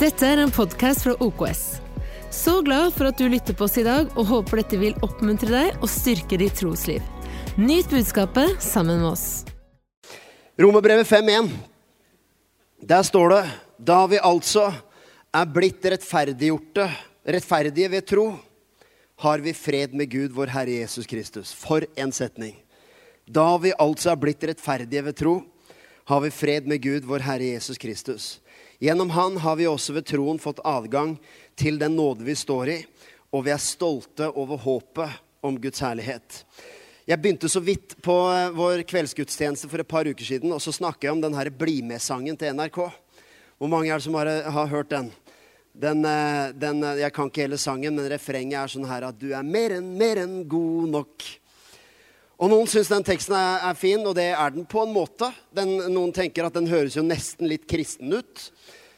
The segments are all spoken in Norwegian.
Dette er en podkast fra OKS. Så glad for at du lytter på oss i dag, og håper dette vil oppmuntre deg og styrke ditt trosliv. Nyt budskapet sammen med oss. Romerbrevet 5.1. Der står det Da vi altså er blitt rettferdiggjorte, rettferdige ved tro, har vi fred med Gud, vår Herre Jesus Kristus. For en setning. Da vi altså er blitt rettferdige ved tro, har vi fred med Gud, vår Herre Jesus Kristus. Gjennom Han har vi også ved troen fått adgang til den nåde vi står i, og vi er stolte over håpet om Guds herlighet. Jeg begynte så vidt på eh, vår kveldsgudstjeneste for et par uker siden, og så snakker jeg om den her Bli med-sangen til NRK. Hvor mange er det som har, har hørt den? Den, eh, den? Eh, jeg kan ikke hele sangen, men refrenget er sånn her at du er mer enn, mer enn god nok. Og Noen syns den teksten er, er, fin, og det er den på en måte. Den, noen tenker at den høres jo nesten litt kristen ut.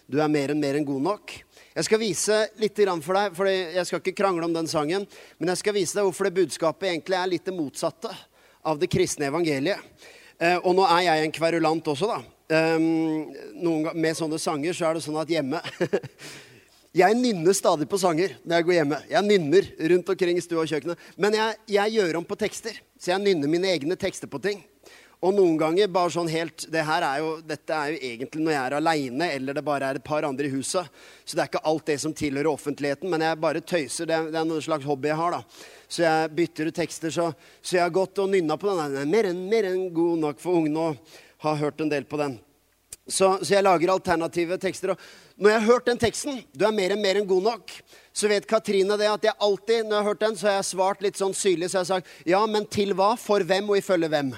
Du er mer enn mer enn god nok. Jeg skal vise litt for deg, for jeg skal ikke krangle om den sangen, men jeg skal vise deg hvorfor det budskapet egentlig er litt det motsatte av det kristne evangeliet. Eh, og nå er jeg en kverulant også, da. Um, noen, med sånne sanger så er det sånn at hjemme Jeg nynner stadig på sanger når jeg går hjemme. Jeg nynner rundt omkring i stua og kjøkkenet. Men jeg, jeg, gjør om på tekster. Så jeg nynner mine egne tekster på ting. Og noen ganger bare sånn helt det her er jo, Dette er jo egentlig når jeg er aleine, eller det bare er et par andre i huset. Så det er ikke alt det som tilhører offentligheten, men jeg bare tøyser. Det, det er noen slags hobby jeg har, da. Så jeg bytter ut tekster. Så, så jeg har gått og nynna på den. Den er mer enn, mer enn god nok for ungene og har hørt en del på den. Så, så, jeg lager alternative tekster. Og når jeg har hørt den teksten, 'Du er mer enn mer enn god nok', så vet Katrine det at jeg alltid når jeg har hørt den, så har jeg svart litt sånn syrlig. Så jeg har sagt 'Ja, men til hva? For hvem? Og ifølge hvem?'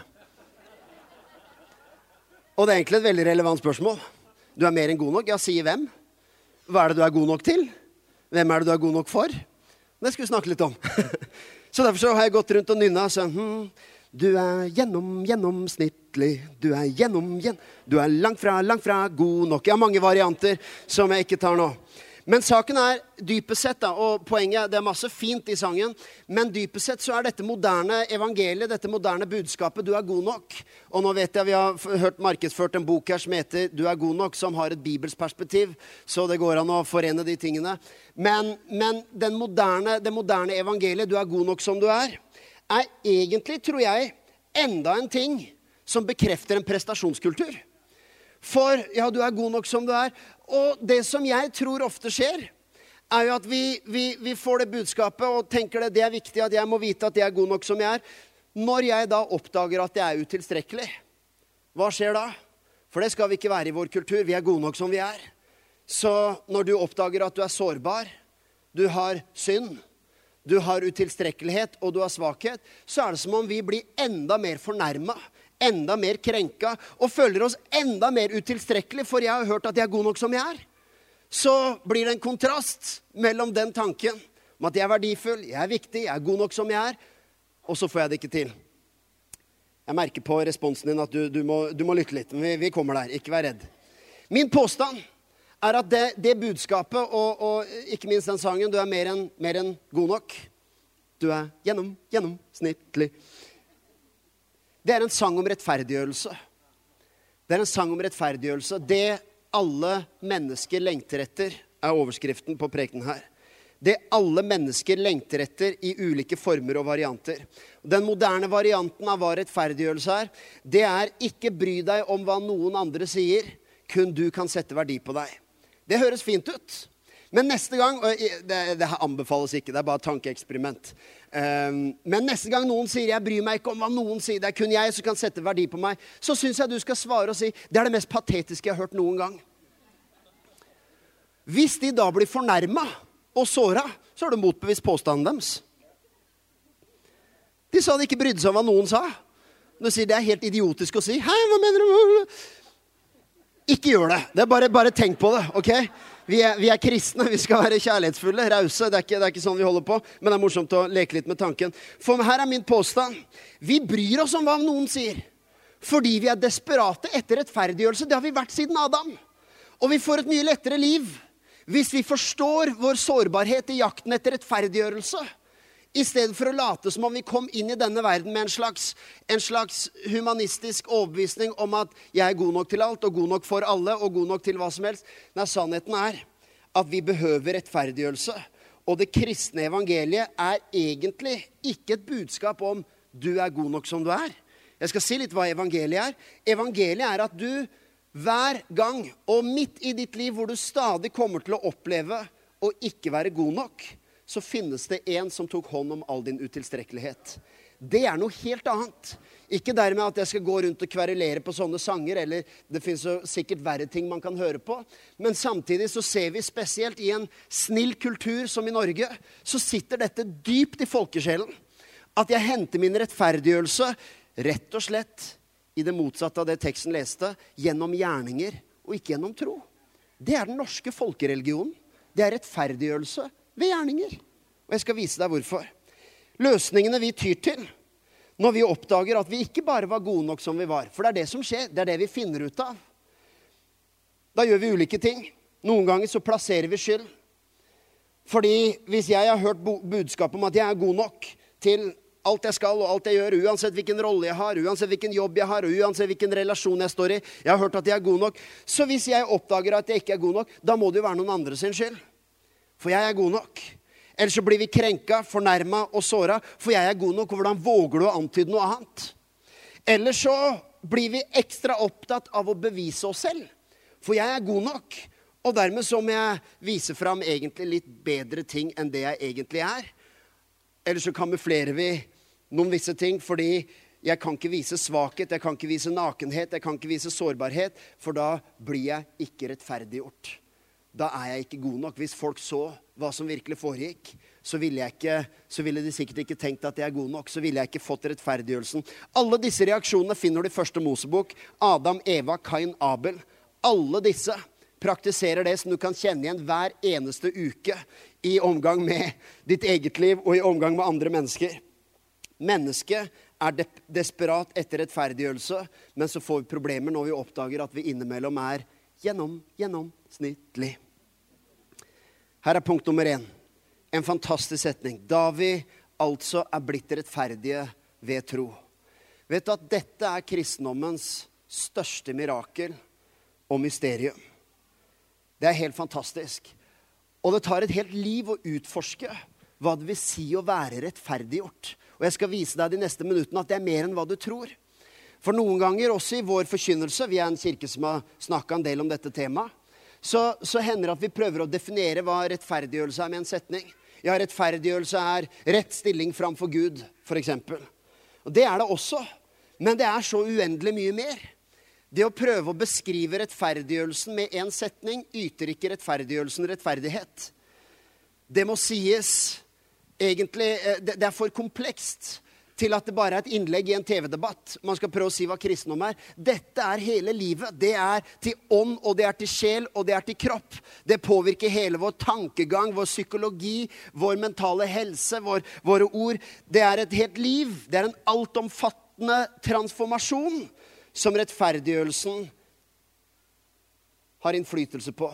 Og det er egentlig et veldig relevant spørsmål. Du er mer enn god nok. Ja, sier hvem? Hva er det du er god nok til? Hvem er det du er god nok for? Det skal vi snakke litt om. så derfor så har jeg gått rundt og nynna sånn hm, du er gjennom, gjennomsnittlig. Du er gjennom, gjen... Du er langt fra, langt fra god nok. Jeg har mange varianter som jeg ikke tar nå. Men saken er dypest sett, da, og poenget Det er masse fint i sangen, men dypest sett så er dette moderne evangeliet, dette moderne budskapet, du er god nok. Og nå vet jeg vi har hørt markedsført en bok her som heter Du er god nok, som har et bibelsk perspektiv, så det går an å forene de tingene. Men, men moderne, det moderne evangeliet, du er god nok som du er, er egentlig, tror jeg, enda en ting som bekrefter en prestasjonskultur. For ja, du er god nok som du er. Og det som jeg tror ofte skjer, er jo at vi, vi, vi får det budskapet og tenker det, det er viktig at jeg må vite at jeg er god nok som jeg er. Når jeg da oppdager at jeg er utilstrekkelig, hva skjer da? For det skal vi ikke være i vår kultur. Vi er gode nok som vi er. Så når du oppdager at du er sårbar, du har synd, du har utilstrekkelighet og du har svakhet, så er det som om vi blir enda mer fornærma, enda mer krenka og føler oss enda mer utilstrekkelige, for jeg har hørt at jeg er god nok som jeg er. Så blir det en kontrast mellom den tanken om at jeg er verdifull, jeg er viktig, jeg er god nok som jeg er, og så får jeg det ikke til. Jeg merker på responsen din at du, du, må, du må, lytte litt. Men vi, vi kommer der. Ikke vær redd. Min påstand er at det, det budskapet, og, og, ikke minst den sangen, du er mer enn en god nok. Du er gjennom, gjennomsnittlig. Det er en sang om rettferdiggjørelse. Det er en sang om rettferdiggjørelse. Det alle mennesker lengter etter, er overskriften på prekenen her. Det alle mennesker lengter etter i ulike former og varianter. Den moderne varianten av hva rettferdiggjørelse er, det er ikke bry deg om hva noen andre sier. Kun du kan sette verdi på deg. Det høres fint ut. Men neste gang det, det anbefales ikke, det er bare et tankeeksperiment. Um, men neste gang noen sier 'jeg bryr meg ikke om hva noen sier', det er kun jeg som kan sette verdi på meg, så syns jeg du skal svare og si 'det er det mest patetiske jeg har hørt noen gang'. Hvis de da blir fornærma og såra, så har du motbevist påstanden deres. De sa de ikke brydde seg om hva noen sa. Du sier det er helt idiotisk å si. Hei, hva mener du? Ikke gjør det. det er bare, bare tenk på det. ok? Vi er, vi er, kristne, vi skal være kjærlighetsfulle, rause. Det, det, er ikke sånn vi holder på, men det er morsomt å leke litt med tanken. For her er min påstand. Vi bryr oss om hva noen sier. Fordi vi er desperate etter rettferdiggjørelse. Det har vi vært siden Adam. Og vi får et mye lettere liv hvis vi forstår vår sårbarhet i jakten etter rettferdiggjørelse. I stedet for å late som om vi kom inn i denne verden med en slags, en slags, humanistisk overbevisning om at jeg er god nok til alt og god nok for alle og god nok til hva som helst. Nei, sannheten er at vi behøver rettferdiggjørelse. Og det kristne evangeliet er egentlig ikke et budskap om du er god nok som du er. Jeg skal si litt hva evangeliet er. Evangeliet er at du hver gang og midt i ditt liv hvor du stadig kommer til å oppleve å ikke være god nok, så finnes det en som tok hånd om all din utilstrekkelighet. Det er noe helt annet. Ikke dermed at jeg skal gå rundt og kverulere på sånne sanger, eller det fins sikkert verre ting man kan høre på. Men samtidig så ser vi spesielt i en snill kultur som i Norge, så sitter dette dypt i folkesjelen. At jeg henter min rettferdiggjørelse rett og slett i det motsatte av det teksten leste, gjennom gjerninger og ikke gjennom tro. Det er den norske folkereligionen. Det er rettferdiggjørelse ved gjerninger. Og jeg skal vise deg hvorfor. Løsningene vi tyr til når vi oppdager at vi ikke bare var gode nok som vi var. For det er det som skjer. Det er det vi finner ut av. Da gjør vi ulike ting. Noen ganger så plasserer vi skyld. Fordi hvis jeg har hørt budskapet om at jeg er god nok til alt jeg skal og alt jeg gjør, uansett hvilken rolle jeg har, uansett hvilken jobb jeg har, uansett hvilken relasjon jeg står i Jeg har hørt at jeg er god nok. Så hvis jeg oppdager at jeg ikke er god nok, da må det jo være noen andre sin skyld. For jeg er god nok. Eller så blir vi krenka, fornærma og såra, for jeg er god nok. Og hvordan våger du å antyde noe annet? Eller så blir vi ekstra opptatt av å bevise oss selv. For jeg er god nok. Og dermed så må jeg vise fram egentlig litt bedre ting enn det jeg egentlig er. Eller så kamuflerer vi noen visse ting fordi jeg kan ikke vise svakhet, jeg kan ikke vise nakenhet, jeg kan ikke vise sårbarhet, for da blir jeg ikke rettferdiggjort. Da er jeg ikke god nok. Hvis folk så hva som virkelig foregikk, så ville, ikke, så ville, de sikkert ikke tenkt at jeg er god nok. Så ville jeg ikke fått rettferdiggjørelsen. Alle disse reaksjonene finner du i første Mosebok. Adam, Eva, Kain, Abel. Alle disse praktiserer det som du kan kjenne igjen hver eneste uke i omgang med ditt eget liv og i omgang med andre mennesker. Mennesket er de desperat etter rettferdiggjørelse, men så får vi problemer når vi oppdager at vi innimellom er gjennom, gjennomsnittlig. Her er punkt nummer én. En fantastisk setning. Da vi altså er blitt rettferdige ved tro. Vet du at dette er kristendommens største mirakel og mysterium? Det er helt fantastisk. Og det tar et helt liv å utforske hva det vil si å være rettferdiggjort. Og jeg skal vise deg de neste minuttene at det er mer enn hva du tror. For noen ganger, også i vår forkynnelse, vi er en kirke som har snakka en del om dette temaet, så, så hender det at vi prøver å definere hva rettferdiggjørelse er med en setning. Ja, rettferdiggjørelse er rett stilling framfor Gud, f.eks. Og det er det også. Men det er så uendelig mye mer. Det å prøve å beskrive rettferdiggjørelsen med én setning yter ikke rettferdiggjørelsen rettferdighet. Det må sies egentlig Det, Det er for komplekst til at det bare er et innlegg i en TV-debatt. Man skal prøve å si hva kristendom er. Dette er hele livet. Det er til ånd, og det er til sjel, og det er til kropp. Det påvirker hele vår tankegang, vår psykologi, vår mentale helse, vår, våre ord. Det er et helt liv. Det er en altomfattende transformasjon som rettferdiggjørelsen har innflytelse på.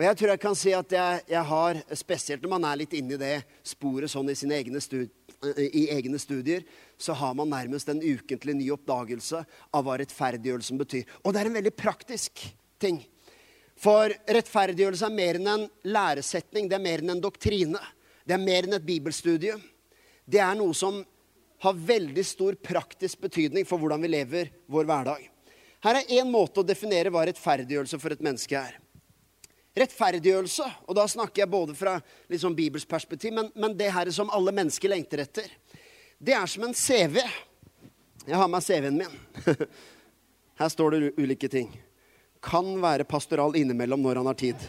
Og jeg tror jeg kan si at jeg, jeg har, spesielt når man er litt inni det sporet sånn i, sine egne studier, i egne studier, så har man nærmest en ukentlig ny oppdagelse av hva rettferdiggjørelsen betyr. Og det er en veldig praktisk ting. For rettferdiggjørelse er mer enn en læresetning, det er mer enn en doktrine. Det er mer enn et bibelstudium. Det er noe som har veldig stor praktisk betydning for hvordan vi lever vår hverdag. Her er én måte å definere hva rettferdiggjørelse for et menneske er. Rettferdiggjørelse, og da snakker jeg både fra litt sånn Bibels perspektiv, men, men det her som alle mennesker lengter etter, det er som en CV. Jeg har med CV-en min. Her står det ulike ting. Kan være pastoral innimellom når han har tid.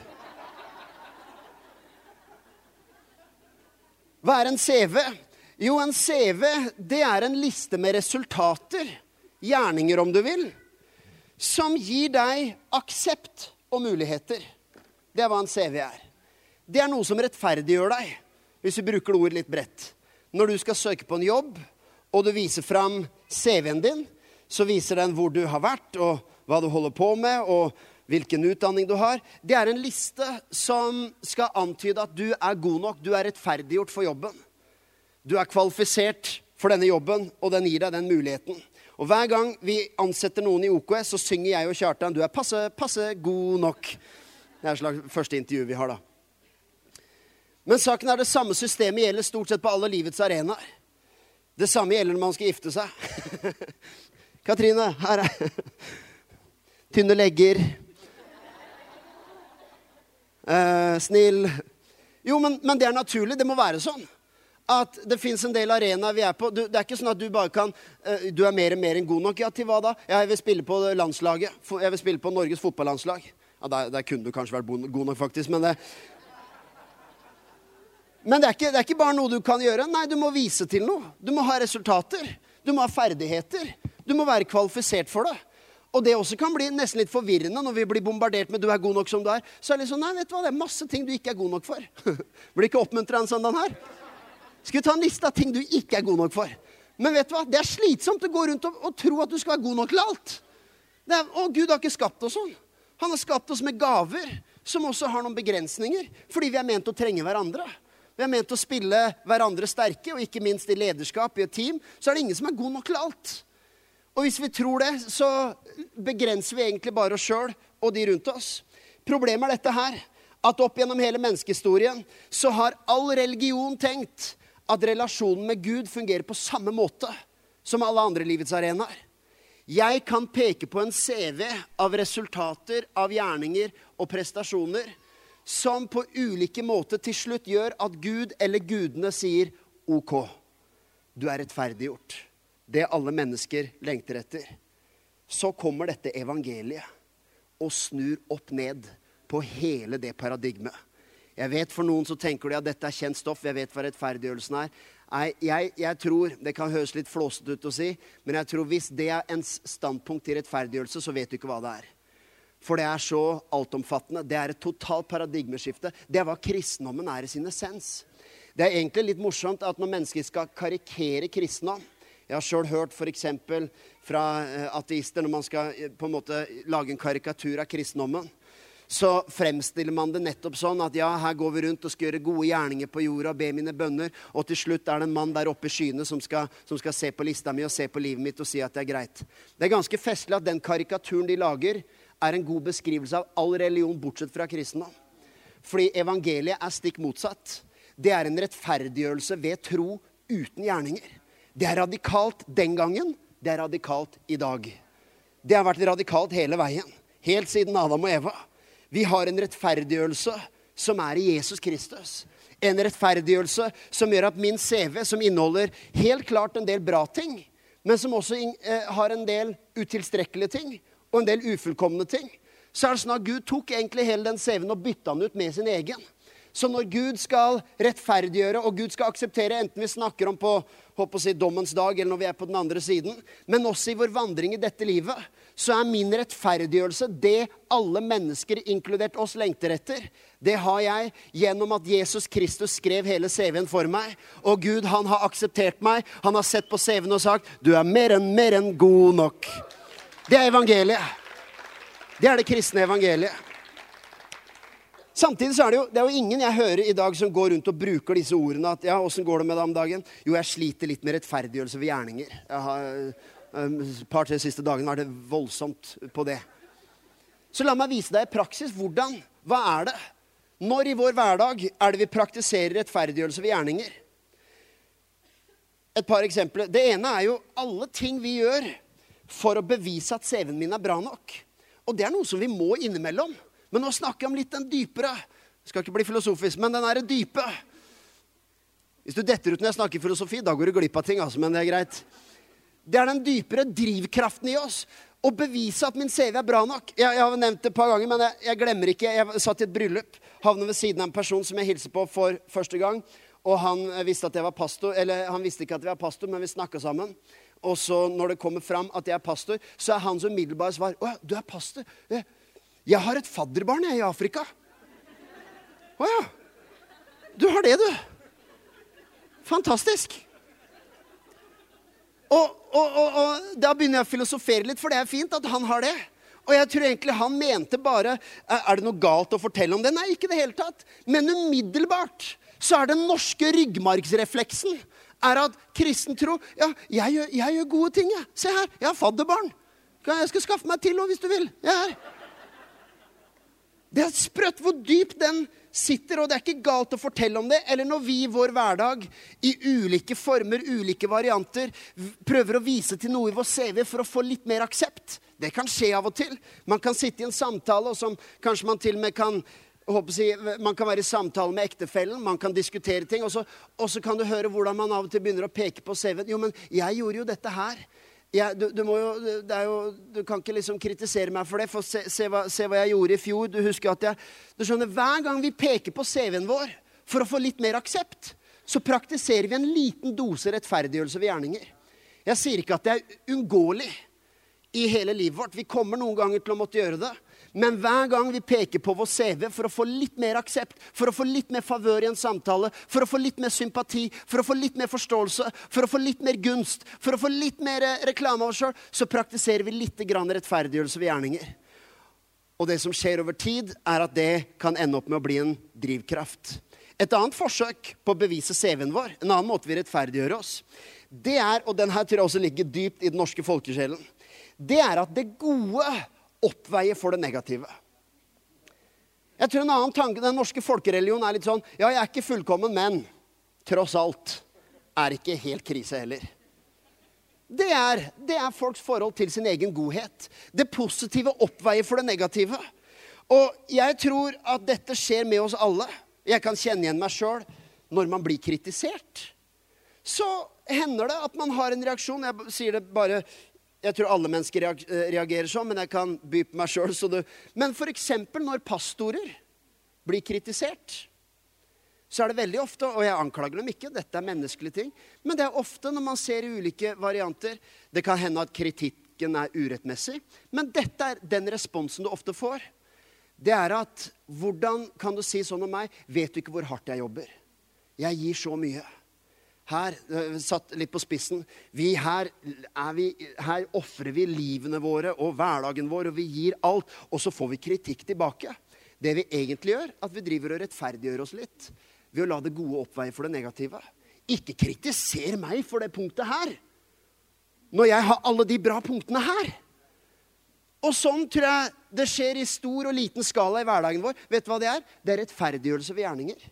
Hva er en CV? Jo, en CV det er en liste med resultater, gjerninger om du vil, som gir deg aksept og muligheter. Det er hva en CV er. Det er noe som rettferdiggjør deg, hvis vi bruker det ordet litt bredt. Når du skal søke på en jobb, og du viser fram CV-en din, så viser den hvor du har vært, og hva du holder på med, og hvilken utdanning du har. Det er en liste som skal antyde at du er god nok, du er rettferdiggjort for jobben. Du er kvalifisert for denne jobben, og den gir deg den muligheten. Og Hver gang vi ansetter noen i OKS, så synger jeg og Kjartan du er passe, passe god nok. Det er et slags første intervju vi har, da. Men saken er det samme systemet gjelder stort sett på alle livets arenaer. Det samme gjelder når man skal gifte seg. Katrine, her er Tynne legger. Eh, snill. Jo, men, men, det er naturlig. Det må være sånn. At det fins en del arenaer vi er på. Du, det er ikke sånn at du bare kan uh, Du er mer og mer enn god nok. Ja, til hva da? Ja, jeg vil spille på landslaget. Jeg vil spille på Norges fotballandslag. Ja, der, der kunne du kanskje vært god nok, faktisk. Men det, men det er, ikke, det er, ikke, bare noe du kan gjøre. Nei, du må vise til noe. Du må ha resultater. Du må ha ferdigheter. Du må være kvalifisert for det. Og det også kan bli nesten litt forvirrende når vi blir bombardert med 'du er god nok som du er'. Så er det litt sånn, nei, vet du hva, det er masse ting du ikke er god nok for. blir ikke oppmuntra en sånn her? Skal vi ta en liste av ting du ikke er god nok for? Men vet du hva? det er slitsomt å gå rundt og, og tro at du skal være god nok til alt. Er, å, Gud har ikke skapt oss sånn. Han har skapt oss med gaver som også har noen begrensninger. Fordi vi er ment å trenge hverandre. Vi er ment å spille hverandre sterke, og ikke minst i lederskap i et team. Så er det ingen som er god nok til alt. Og hvis vi tror det, så begrenser vi egentlig bare oss sjøl og de rundt oss. Problemet er dette her, at opp gjennom hele menneskehistorien så har all religion tenkt at relasjonen med Gud fungerer på samme måte som alle andre livets arenaer. Jeg kan peke på en CV av resultater, av gjerninger og prestasjoner som på ulike måter til slutt gjør at Gud eller gudene sier OK, du er rettferdiggjort. Det alle mennesker lengter etter. Så kommer dette evangeliet og snur opp ned på hele det paradigmet. Jeg vet For noen så tenker de at dette er kjent stoff. Jeg vet hva rettferdiggjørelsen er. Nei, jeg, jeg, tror, Det kan høres litt flåsete ut å si, men jeg tror hvis det er ens standpunkt til rettferdiggjørelse, så vet du ikke hva det er. For det er så altomfattende. Det er et totalt paradigmeskifte. Det er hva kristendommen er i sin essens. Det er egentlig litt morsomt at når mennesker skal karikere kristendom Jeg har sjøl hørt f.eks. fra eh, ateister når man skal eh, på en måte lage en karikatur av kristendommen så fremstiller man det nettopp sånn at ja, her går vi rundt og skal gjøre gode gjerninger på jorda, be mine bønner, og til slutt er det en mann der oppe i skyene som skal, som skal se på lista mi og se på livet mitt og si at det er greit. Det er ganske festlig at den karikaturen de lager, er en god beskrivelse av all religion bortsett fra kristendom. Fordi evangeliet er stikk motsatt. Det er en rettferdiggjørelse ved tro uten gjerninger. Det er radikalt den gangen. Det er radikalt i dag. Det har vært radikalt hele veien. Helt siden Adam og Eva. Vi har en rettferdiggjørelse som er i Jesus Kristus. En rettferdiggjørelse som gjør at min CV, som inneholder helt klart en del bra ting, men som også eh, har en del utilstrekkelige ting og en del ufullkomne ting, så er det sånn at Gud tok egentlig hele den CV-en og bytta den ut med sin egen. Så når Gud skal rettferdiggjøre, og Gud skal akseptere, enten vi snakker om på håper å si, dommens dag eller når vi er på den andre siden, men også i vår vandring i dette livet, så er min rettferdiggjørelse det alle mennesker, inkludert oss, lengter etter. Det har jeg gjennom at Jesus Kristus skrev hele CV-en for meg. Og Gud, han har akseptert meg. Han har sett på CV-en og sagt, 'Du er mer enn, mer enn god nok'. Det er evangeliet. Det er det kristne evangeliet. Samtidig så er det, jo, det er jo ingen jeg hører i dag som går rundt og bruker disse ordene. at ja, åssen går det med deg om dagen? Jo, jeg sliter litt med rettferdiggjørelse ved gjerninger. Jeg har par-tre siste dagene vært voldsomt på det. Så la meg vise deg i praksis hvordan. Hva er det? Når i vår hverdag er det vi praktiserer rettferdiggjørelse ved gjerninger? Et par eksempler. Det ene er jo alle ting vi gjør for å bevise at CV-en min er bra nok. Og det er noe som vi må innimellom. Men nå snakker jeg om litt den dypere. Jeg skal ikke bli filosofisk, men den er dype. Hvis du detter ut når jeg snakker filosofi, da går du glipp av ting. Altså, men det er greit. Det er den dypere drivkraften i oss. Å bevise at min CV er bra nok. Jeg, jeg har nevnt det et par ganger, men jeg, jeg, glemmer ikke. Jeg satt i et bryllup, havnet ved siden av en person som jeg hilser på for første gang. Og han visste at jeg var pastor, eller han visste ikke at vi var pastor, men vi snakka sammen. Og så når det kommer fram at jeg er pastor, så er hans umiddelbare svar Å ja, du er pastor. Jeg har et fadderbarn jeg, i Afrika. Å ja. Du har det, du. Fantastisk. Og, og, og, og, da begynner jeg å filosofere litt, for det er fint at han har det. Og jeg tror egentlig han mente bare Er det noe galt å fortelle om det? Nei, ikke det hele tatt. Men umiddelbart så er den norske ryggmargsrefleksen er at kristen tro Ja, jeg gjør, jeg gjør gode ting, jeg. Se her, jeg har fadderbarn. Jeg skal skaffe meg til noe hvis du vil. Jeg er her. Det er sprøtt hvor dypt den sitter, og det er ikke galt å fortelle om det. Eller når vi i vår hverdag, i ulike former, ulike varianter, prøver å vise til noe i vår CV for å få litt mer aksept. Det kan skje av og til. Man kan sitte i en samtale, og som kanskje man til og med kan si, Man kan være i samtale med ektefellen, man kan diskutere ting, og så, og så kan du høre hvordan man av og til begynner å peke på CV-en. Jo, men jeg gjorde jo dette her jeg, du, du, jo, jo, du, kan ikke liksom kritisere meg for det, for se, se, hva, se, hva, jeg gjorde i fjor. Du husker at jeg, du skjønner, Hver gang vi peker på CV-en vår for å få litt mer aksept, så praktiserer vi en liten dose rettferdiggjørelse ved gjerninger. Jeg sier ikke at det er uunngåelig i hele livet vårt. Vi kommer noen ganger til å måtte gjøre det. Men hver gang vi peker på vår CV for å få litt mer aksept, for å få litt mer favør i en samtale, for å få litt mer sympati, for å få litt mer forståelse, for å få litt mer gunst, for å få litt mer eh, reklame av oss sjøl, så praktiserer vi litt rettferdiggjørelse ved gjerninger. Og det som skjer over tid, er at det kan ende opp med å bli en drivkraft. Et annet forsøk på å bevise CV-en vår, en annen måte vi rettferdiggjør oss, det er, og den her tror jeg også ligger dypt i den norske folkesjelen, det er at det gode oppveier for det negative. Jeg tror en annen tanke, Den norske folkereligionen er litt sånn Ja, jeg er ikke fullkommen, men tross alt er ikke helt krise heller. Det er, det er folks forhold til sin egen godhet. Det positive oppveier for det negative. Og jeg tror at dette skjer med oss alle. Jeg kan kjenne igjen meg sjøl når man blir kritisert. Så hender det at man har en reaksjon. Jeg sier det bare jeg tror alle mennesker eh, reagerer sånn, men jeg kan by på meg sjøl. Men f.eks. når pastorer blir kritisert, så er det veldig ofte Og jeg anklager dem ikke, dette er menneskelige ting. Men det er ofte når man ser ulike varianter Det kan hende at kritikken er urettmessig. Men dette er den responsen du ofte får. Det er at Hvordan kan du si sånn om meg? Vet du ikke hvor hardt jeg jobber? Jeg gir så mye. Her, eh, satt litt på spissen vi, Her, vi, her ofrer vi livene våre og hverdagen vår, og vi gir alt. Og så får vi kritikk tilbake. Det vi egentlig gjør, at vi driver og rettferdiggjør oss litt ved å la det gode oppveie for det negative. Ikke kritiser meg for det punktet her, når jeg har alle de bra punktene her. Og sånn tror jeg det skjer i stor og liten skala i hverdagen vår. Vet du hva det er? Det er rettferdiggjørelse ved gjerninger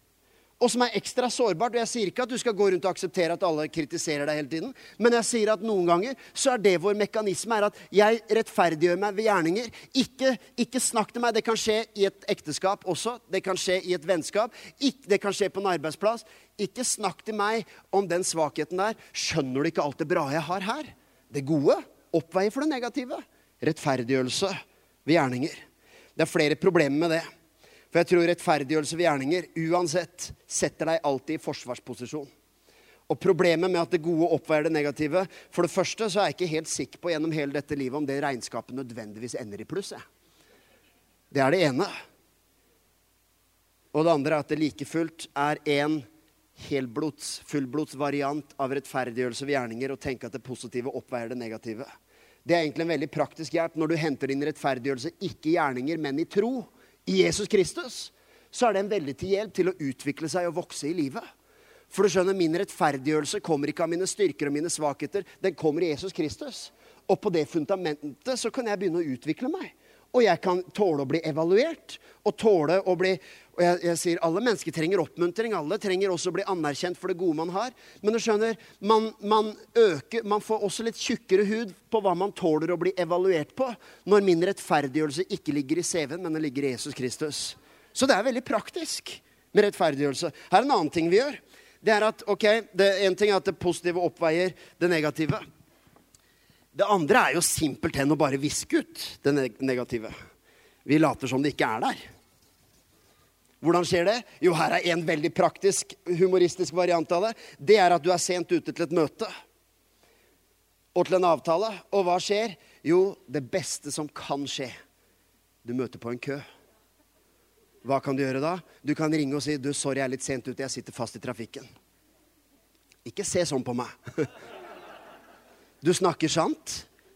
og som er ekstra sårbart. Og jeg sier ikke at du skal gå rundt og akseptere at alle kritiserer deg hele tiden, men jeg sier at noen ganger så er det vår mekanisme, er at jeg rettferdiggjør meg ved gjerninger. Ikke, ikke snakk til meg. Det kan skje i et ekteskap også. Det kan skje i et vennskap. Ikke, det kan skje på en arbeidsplass. Ikke snakk til meg om den svakheten der. Skjønner du ikke alt det bra jeg har her? Det gode oppveier for det negative. Rettferdiggjørelse ved gjerninger. Det er flere problemer med det. For jeg tror rettferdiggjørelse ved gjerninger uansett setter deg alltid i forsvarsposisjon. Og problemet med at det gode oppveier det negative For det første så er jeg ikke helt sikker på gjennom hele dette livet om det regnskapet nødvendigvis ender i pluss. Det er det ene. Og det andre er at det like fullt er en helblods, fullblods variant av rettferdiggjørelse ved gjerninger og tenke at det positive oppveier det negative. Det er egentlig en veldig praktisk hjelp når du henter din rettferdiggjørelse ikke i gjerninger, men i tro i Jesus Kristus, så er det en veldig til hjelp til å utvikle seg og vokse i livet. For du skjønner, Min rettferdiggjørelse kommer ikke av mine styrker og mine svakheter. Den kommer i Jesus Kristus. Og på det fundamentet så kan jeg begynne å utvikle meg. Og jeg kan tåle å bli evaluert. Og tåle å bli og jeg, jeg, sier Alle mennesker trenger oppmuntring. Alle trenger også å bli anerkjent for det gode man har. Men du skjønner, man, man, øker, man får også litt tjukkere hud på hva man tåler å bli evaluert på, når min rettferdiggjørelse ikke ligger i CV-en, men den ligger i Jesus Kristus. Så det er veldig praktisk med rettferdiggjørelse. Her er en annen ting vi gjør. Det er at, ok, det, En ting er at det positive oppveier det negative. Det andre er jo simpelthen å bare viske ut det negative. Vi later som det ikke er der. Hvordan skjer det? Jo, her er en veldig praktisk, humoristisk variant av det. Det er at du er sent ute til et møte og til en avtale. Og hva skjer? Jo, det beste som kan skje. Du møter på en kø. Hva kan du gjøre da? Du kan ringe og si du, 'Sorry, jeg er litt sent ute. Jeg sitter fast i trafikken'. Ikke se sånn på meg. Du snakker sant,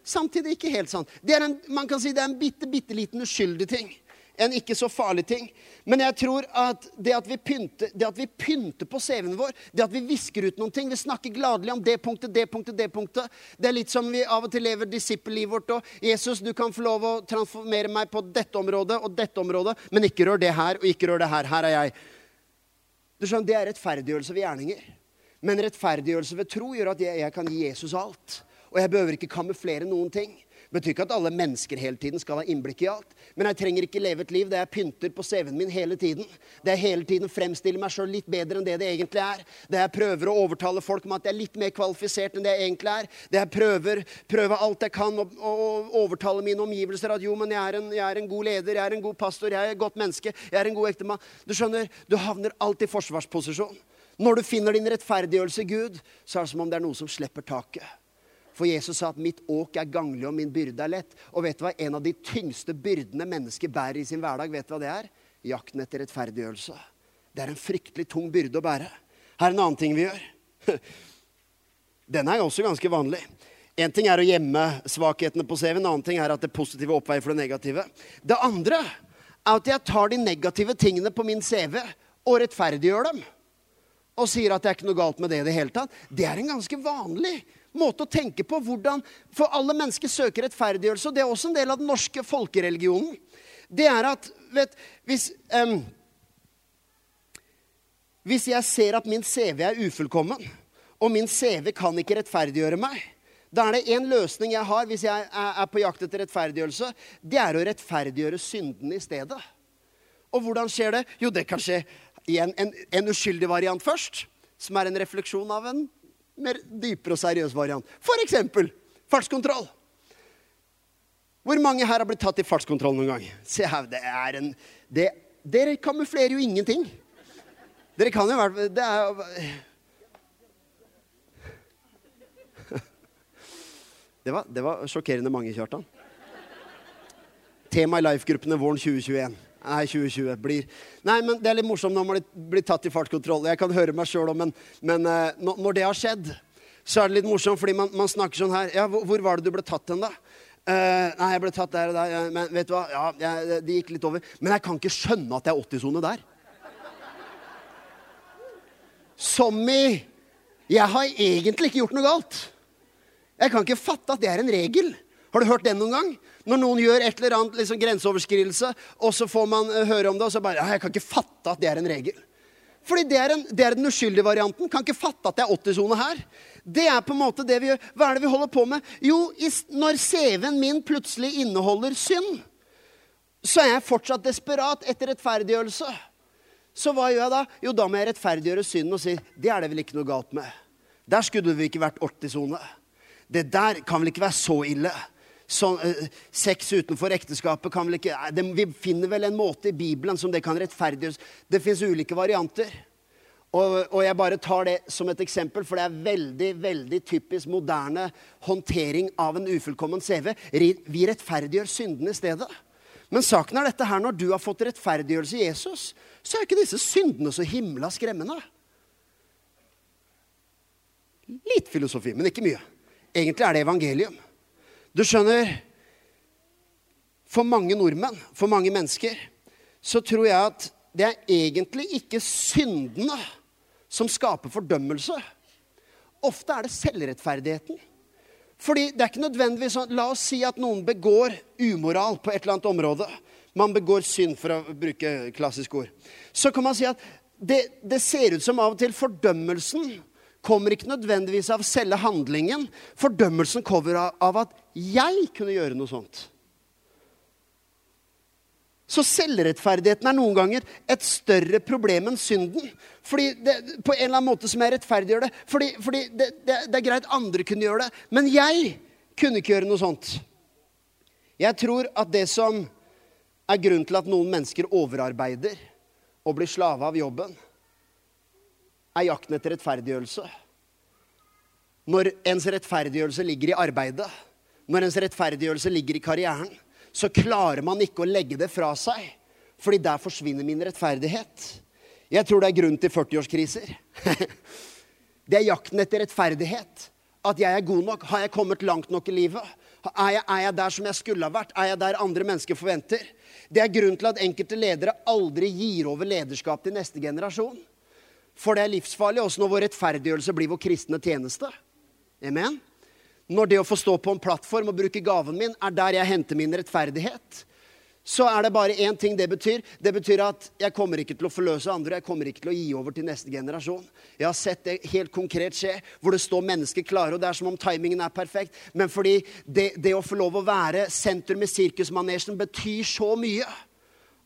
samtidig ikke helt sant. Det er en, man kan si det er en bitte, bitte liten uskyldig ting. En ikke så farlig ting. Men jeg tror at det at vi pynter, at på CV-en vår, det at vi visker ut noen ting Vi snakker gladelig om det punktet, det punktet, det punktet. Det er litt som vi av og til lever disippellivet vårt og 'Jesus, du kan få lov å transformere meg på dette området og dette området', men ikke rør det her, og ikke rør det her. Her er jeg. Du skjønner, Det er rettferdiggjørelse ved gjerninger. Men rettferdiggjørelse ved tro gjør at jeg, jeg kan gi Jesus alt. Og jeg behøver ikke kamuflere noen ting betyr ikke at alle mennesker hele tiden skal ha innblikk i alt. Men jeg trenger ikke leve et liv der jeg pynter på CV-en min hele tiden. Der jeg hele tiden fremstiller meg sjøl litt bedre enn det det egentlig er. Der jeg prøver å overtale folk om at jeg er litt mer kvalifisert enn det jeg egentlig er. Der jeg prøver, prøver alt jeg kan å, å, overtale mine omgivelser at jo, men jeg er, en, jeg er, en, god leder, jeg er en god pastor, jeg er et godt menneske, jeg er en god ektemann. Du skjønner, du havner alltid i forsvarsposisjon. Når du finner din rettferdiggjørelse i Gud, så er det som om det er noe som slipper taket. For Jesus sa at 'mitt åk er ganglig, og min byrde er lett'. Og vet du hva? En av de tyngste byrdene mennesker bærer i sin hverdag, vet du hva det er? Jakten etter rettferdiggjørelse. Det er en fryktelig tung byrde å bære. Her er en annen ting vi gjør. Den er også ganske vanlig. En ting er å gjemme svakhetene på CV, en annen ting er at det positive oppveier for det negative. Det andre er at jeg tar de negative tingene på min CV og rettferdiggjør dem. Og sier at det er ikke noe galt med det i det hele tatt. Det er en ganske vanlig måte å tenke på. hvordan, For alle mennesker søker rettferdiggjørelse, og det er også en del av den norske folkereligionen. Det er at vet, hvis, um, hvis jeg ser at min CV er ufullkommen, og min CV kan ikke rettferdiggjøre meg, da er det én løsning jeg har hvis jeg er på jakt etter rettferdiggjørelse. Det er å rettferdiggjøre syndene i stedet. Og hvordan skjer det? Jo, det kan skje i en, en, en uskyldig variant først, som er en refleksjon av en mer dypere og seriøs variant. Eksempel fartskontroll. Hvor mange her har blitt tatt i fartskontroll noen gang? Se her, det er en det, Dere kamuflerer jo ingenting. Dere kan jo være Det er det var, det var sjokkerende mange, Kjartan. Tema i Life-gruppene våren 2021. Nei, 2020 blir Nei, men det er litt morsomt når man blir tatt i fartskontroll. Jeg kan høre meg sjøl òg, men, men uh, når det har skjedd, så er det litt morsomt, fordi man, man snakker sånn her Ja, hvor, hvor, var det du ble tatt hen, da? Uh, nei, jeg ble tatt der og der. Men vet du hva? Ja, jeg, det gikk litt over. Men jeg kan ikke skjønne at det er 80-sone der. Som i Jeg har egentlig ikke gjort noe galt. Jeg kan ikke fatte at det er en regel. Har du hørt den noen gang? Når noen gjør et eller annet liksom, grenseoverskridelse, og så får man uh, høre om det, og så bare Jeg kan ikke fatte at det er en regel. Fordi det er, en, det er den uskyldige varianten. Kan ikke fatte at det er 80-sone her. Det er på en måte det vi gjør. Hva er det vi holder på med? Jo, når CV-en min plutselig inneholder synd, så er jeg fortsatt desperat etter rettferdiggjørelse. Så hva gjør jeg da? Jo, da må jeg rettferdiggjøre synden og si det er det vel ikke noe galt med. Der skulle vi ikke vært 80-sone. Det der kan vel ikke være så ille sånn, uh, sex utenfor ekteskapet kan vel ikke det, Vi finner vel en måte i Bibelen som det kan rettferdiggjøres Det fins ulike varianter. Og, og, jeg bare tar det som et eksempel, for det er veldig veldig typisk moderne håndtering av en ufullkommen CV. Vi rettferdiggjør syndene i stedet. Men saken er dette her, når du har fått rettferdiggjørelse i Jesus, så er ikke disse syndene så himla skremmende. Litt filosofi, men ikke mye. Egentlig er det evangelium. Du skjønner For mange nordmenn, for mange mennesker, så tror jeg at det er egentlig ikke syndene som skaper fordømmelse. Ofte er det selvrettferdigheten. Fordi det er ikke nødvendigvis sånn La oss si at noen begår umoral på et eller annet område. Man begår synd, for å bruke klassisk ord. Så kan man si at det, det ser ut som av og til fordømmelsen kommer ikke nødvendigvis av selve handlingen. Fordømmelsen kommer av at jeg kunne gjøre noe sånt. Så selvrettferdigheten er noen ganger et større problem enn synden. Fordi det, på en eller annen måte som jeg rettferdiggjør det. Fordi, fordi det, det, det, er greit andre kunne gjøre det. Men jeg kunne ikke gjøre noe sånt. Jeg tror at det som er grunnen til at noen mennesker overarbeider og blir slave av jobben, er jakten etter rettferdiggjørelse. Når ens rettferdiggjørelse ligger i arbeidet, når ens rettferdiggjørelse ligger i karrieren, så klarer man ikke å legge det fra seg. Fordi der forsvinner min rettferdighet. Jeg tror det er grunn til 40-årskriser. det er jakten etter rettferdighet. At jeg er god nok. Har jeg kommet langt nok i livet? Er jeg, er jeg, der som jeg skulle ha vært? Er jeg der andre mennesker forventer? Det er grunnen til at enkelte ledere aldri gir over lederskap til neste generasjon. For det er livsfarlig også når vår rettferdiggjørelse blir vår kristne tjeneste. Amen? Når det å få stå på en plattform og bruke gaven min, er der jeg henter min rettferdighet, så er det bare én ting det betyr. Det betyr at jeg kommer ikke til å forløse andre. Jeg kommer ikke til å gi over til neste generasjon. Jeg har sett det helt konkret skje, hvor det står mennesker klare, og det er som om timingen er perfekt. Men fordi det, det å få lov å være sentrum i sirkusmanesjen betyr så mye.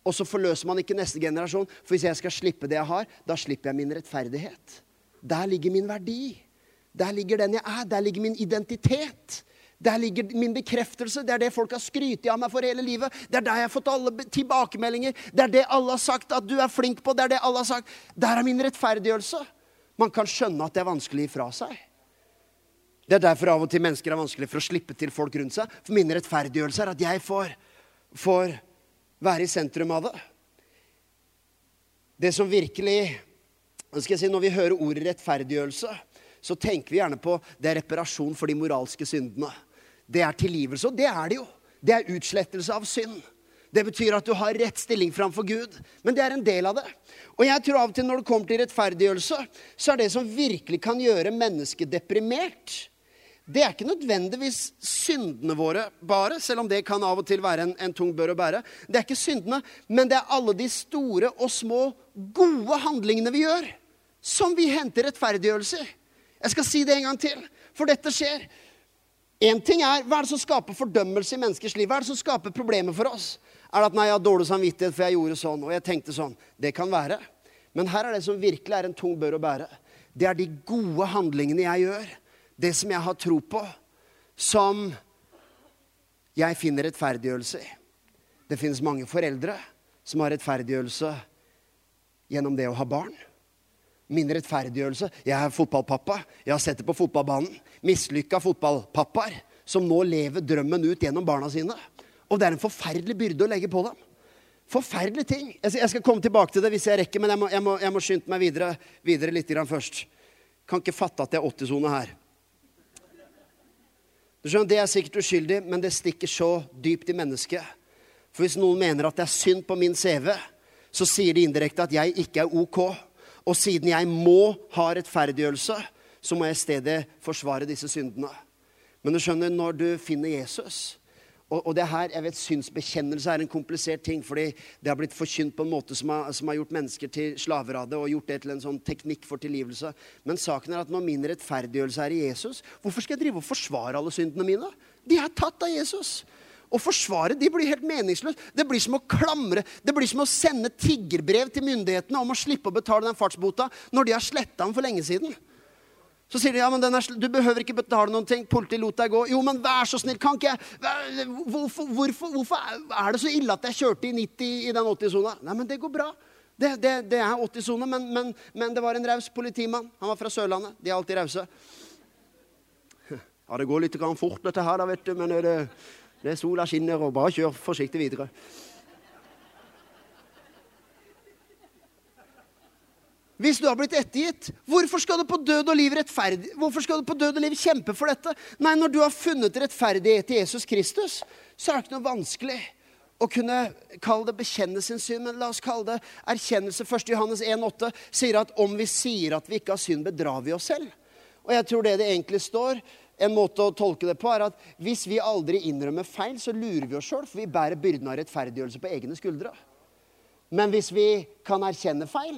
Og så forløser man ikke neste generasjon. For hvis jeg skal slippe det jeg har, da slipper jeg min rettferdighet. Der ligger min verdi. Der ligger den jeg er. Der ligger min identitet. Der ligger min bekreftelse. Det er det folk har skrytt av meg for hele livet. Det er der jeg har fått alle tilbakemeldinger. Det er det alle har sagt at du er flink på. Det er det alle har sagt. Der er min rettferdiggjørelse. Man kan skjønne at det er vanskelig fra seg. Det er derfor av og til mennesker er vanskelig for å slippe til folk rundt seg. For min rettferdiggjørelse er at jeg får, får være i sentrum av det. Det som virkelig skal jeg si, Når vi hører ordet rettferdiggjørelse, så tenker vi gjerne på det er reparasjon for de moralske syndene. Det er tilgivelse, og det er det jo. Det er utslettelse av synd. Det betyr at du har rett stilling framfor Gud. Men det er en del av det. Og jeg tror av og til når det kommer til rettferdiggjørelse, så er det som virkelig kan gjøre mennesket deprimert, det er ikke nødvendigvis syndene våre bare, selv om det kan av og til være en, en tung bør å bære. Det er ikke syndene, men det er alle de store og små gode handlingene vi gjør, som vi henter rettferdiggjørelse i. Jeg skal si det en gang til, for dette skjer. Én ting er hva er det som skaper fordømmelse i menneskers liv? Hva er det som skaper problemer for oss? Er det at nei, jeg har dårlig samvittighet for jeg gjorde sånn, og jeg tenkte sånn? Det kan være. Men her er det som virkelig er en tung bør å bære. Det er de gode handlingene jeg gjør. Det som jeg har tro på. Som jeg finner rettferdiggjørelse i. Det finnes mange foreldre som har rettferdiggjørelse gjennom det å ha barn. Min rettferdiggjørelse. Jeg er fotballpappa. Jeg har sett det på fotballbanen. Mislykka fotballpappaer som nå lever drømmen ut gjennom barna sine. Og det er en forferdelig byrde å legge på dem. Forferdelig ting. Jeg skal komme tilbake til det hvis jeg rekker, men jeg må, jeg må, jeg må skynde meg videre, videre litt først. Kan ikke fatte at det er 80-sone her. Du skjønner, Det er sikkert uskyldig, men det stikker så dypt i mennesket. For hvis noen mener at det er synd på min CV, så sier de indirekte at jeg ikke er OK. Og siden jeg må ha rettferdiggjørelse, så må jeg i stedet forsvare disse syndene. Men du skjønner, når du finner Jesus og, og det her, jeg vet Synsbekjennelse er en komplisert ting, fordi det har blitt forkynt på en måte som har, som har gjort mennesker til slaver av det, og gjort det til en sånn teknikk for tilgivelse. Men saken er at når min rettferdiggjørelse er i Jesus, hvorfor skal jeg drive og forsvare alle syndene mine? De er tatt av Jesus. Å forsvare de blir helt meningsløst. Det blir som å klamre, det blir som å sende tiggerbrev til myndighetene om å slippe å betale den fartsbota når de har sletta den for lenge siden. Så sier de ja, men er, du behøver ikke betale noen ting. Politiet lot deg gå. Jo, men vær så snill, kan ikke jeg hvorfor, hvorfor, hvorfor, er det så ille at jeg kjørte i 90 i den 80-sona? Nei, men det går bra. Det, det, det er 80-sone, men, men, men, det var en raus politimann. Han var fra Sørlandet. De er alltid rause. Ja, det går litt fort, dette her, da, vet du, men det, det sola skinner, og bare kjør forsiktig videre. Hvis du har blitt ettergitt, hvorfor skal du på død og liv skal du på død og liv kjempe for dette? Nei, når du har funnet rettferdighet i Jesus Kristus, så er det ikke noe vanskelig å kunne kalle det bekjenne sin synd, men la oss kalle det erkjennelse. 1. Johannes 1,8 sier at om vi sier at vi ikke har synd, bedrar vi oss selv. Og jeg tror det det egentlig står, en måte å tolke det på er at hvis vi aldri innrømmer feil, så lurer vi oss sjøl, for vi bærer byrden av rettferdiggjørelse på egne skuldre. Men hvis vi kan erkjenne feil,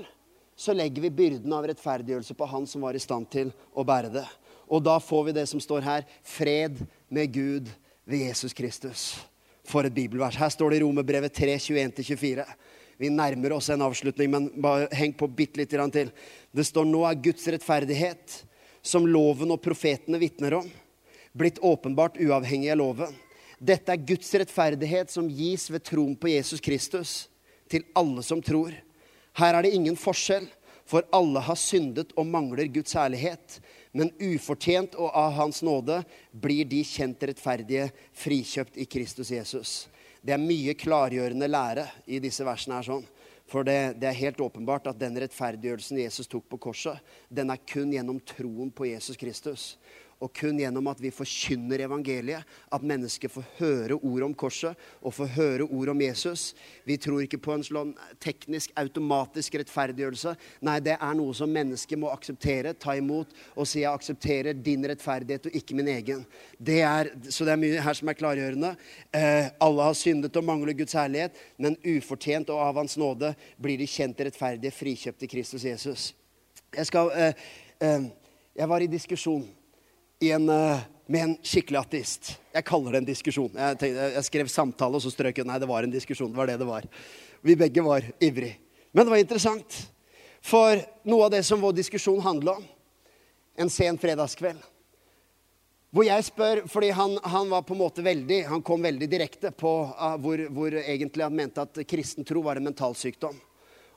så legger vi byrden av rettferdiggjørelse på han som var i stand til å bære det. Og da får vi det som står her fred med Gud ved Jesus Kristus. For et bibelvers. Her står det i Romerbrevet 3, 21-24. Vi nærmer oss en avslutning, men bare heng på bitte litt til. Det står nå er Guds rettferdighet som loven og profetene vitner om, blitt åpenbart uavhengig av loven. Dette er Guds rettferdighet som gis ved troen på Jesus Kristus til alle som tror. Her er det ingen forskjell, for alle har syndet og mangler Guds herlighet. Men ufortjent og av Hans nåde blir de kjent rettferdige, frikjøpt i Kristus Jesus. Det er mye klargjørende lære i disse versene her sånn. For det, det, er helt åpenbart at den rettferdiggjørelsen Jesus tok på korset, den er kun gjennom troen på Jesus Kristus. Og kun gjennom at vi forkynner evangeliet, at mennesker får høre ordet om korset og får høre ordet om Jesus. Vi tror ikke på en sånn teknisk, automatisk rettferdiggjørelse. Nei, det er noe som mennesker må akseptere, ta imot og si 'jeg aksepterer din rettferdighet og ikke min egen'. Det er, så det er mye her som er klargjørende. Eh, alle har syndet og mangler Guds herlighet, men ufortjent og av Hans nåde blir de kjent rettferdige, frikjøpt i Kristus Jesus. Jeg, skal, eh, eh, jeg var i diskusjon en, eh, med en skikkelig ateist. Jeg kaller det en diskusjon. Jeg, tenkte, jeg skrev samtale, og så strøk jeg nei, det var en diskusjon. Det var det det var. Vi begge var ivrige. Men det var interessant. For noe av det som vår diskusjon handla om, en sen fredagskveld hvor jeg spør, fordi han, han, var på en måte veldig, han kom veldig direkte på uh, hvor, hvor, egentlig han mente at kristen tro var en mentalsykdom.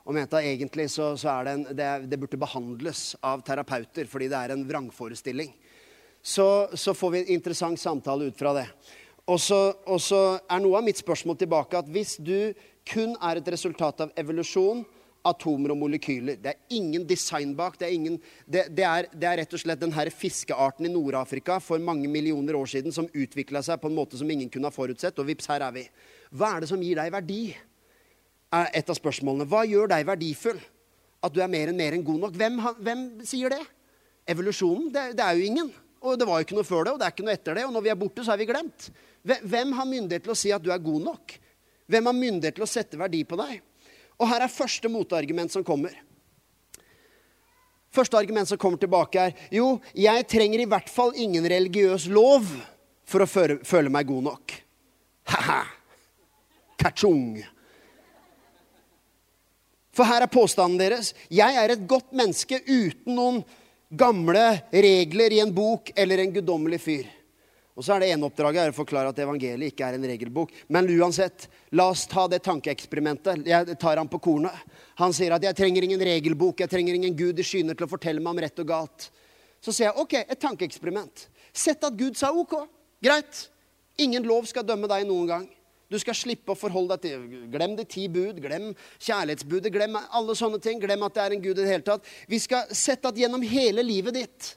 Og mente at egentlig så, så er det, en, det, det, burde behandles av terapeuter fordi det er en vrangforestilling så, så, får vi en interessant samtale ut fra det. Og så, er noe av mitt spørsmål tilbake at hvis du kun er et resultat av evolusjon, atomer og molekyler. Det er ingen design bak. Det er, ingen, det, det er, det er rett og slett den her fiskearten i Nord-Afrika for mange millioner år siden som utvikla seg på en måte som ingen kunne ha forutsett. Og vips, her er vi. Hva er det som gir deg verdi? er et av spørsmålene. Hva gjør deg verdifull? At du er mer enn mer enn god nok? Hvem, hvem sier det? Evolusjonen? Det, det er jo ingen. Og det var jo ikke noe før det, og det er ikke noe etter det. Og når vi er borte, så er vi glemt. Hvem har myndighet til å si at du er god nok? Hvem har myndighet til å sette verdi på deg? Og her er første motargument som kommer. Første argument som kommer tilbake, er jo, jeg trenger i hvert fall ingen religiøs lov for å føle, føle meg god nok. Ha-ha! Kachung. For her er påstanden deres. Jeg er et godt menneske uten noen gamle regler i en bok eller en guddommelig fyr. Og så er det ene oppdraget er å forklare at evangeliet ikke er en regelbok. Men uansett, la oss ta det tankeeksperimentet. Jeg tar ham på kornet. Han sier at 'jeg trenger ingen regelbok, jeg trenger ingen Gud i skyene til å fortelle meg om rett og galt'. Så sier jeg OK, et tankeeksperiment. Sett at Gud sa OK. Greit. Ingen lov skal dømme deg noen gang. Du skal slippe å forholde deg til Glem de ti bud, glem kjærlighetsbudet, glem alle sånne ting. Glem at det er en Gud i det hele tatt. Vi skal sette at gjennom hele livet ditt,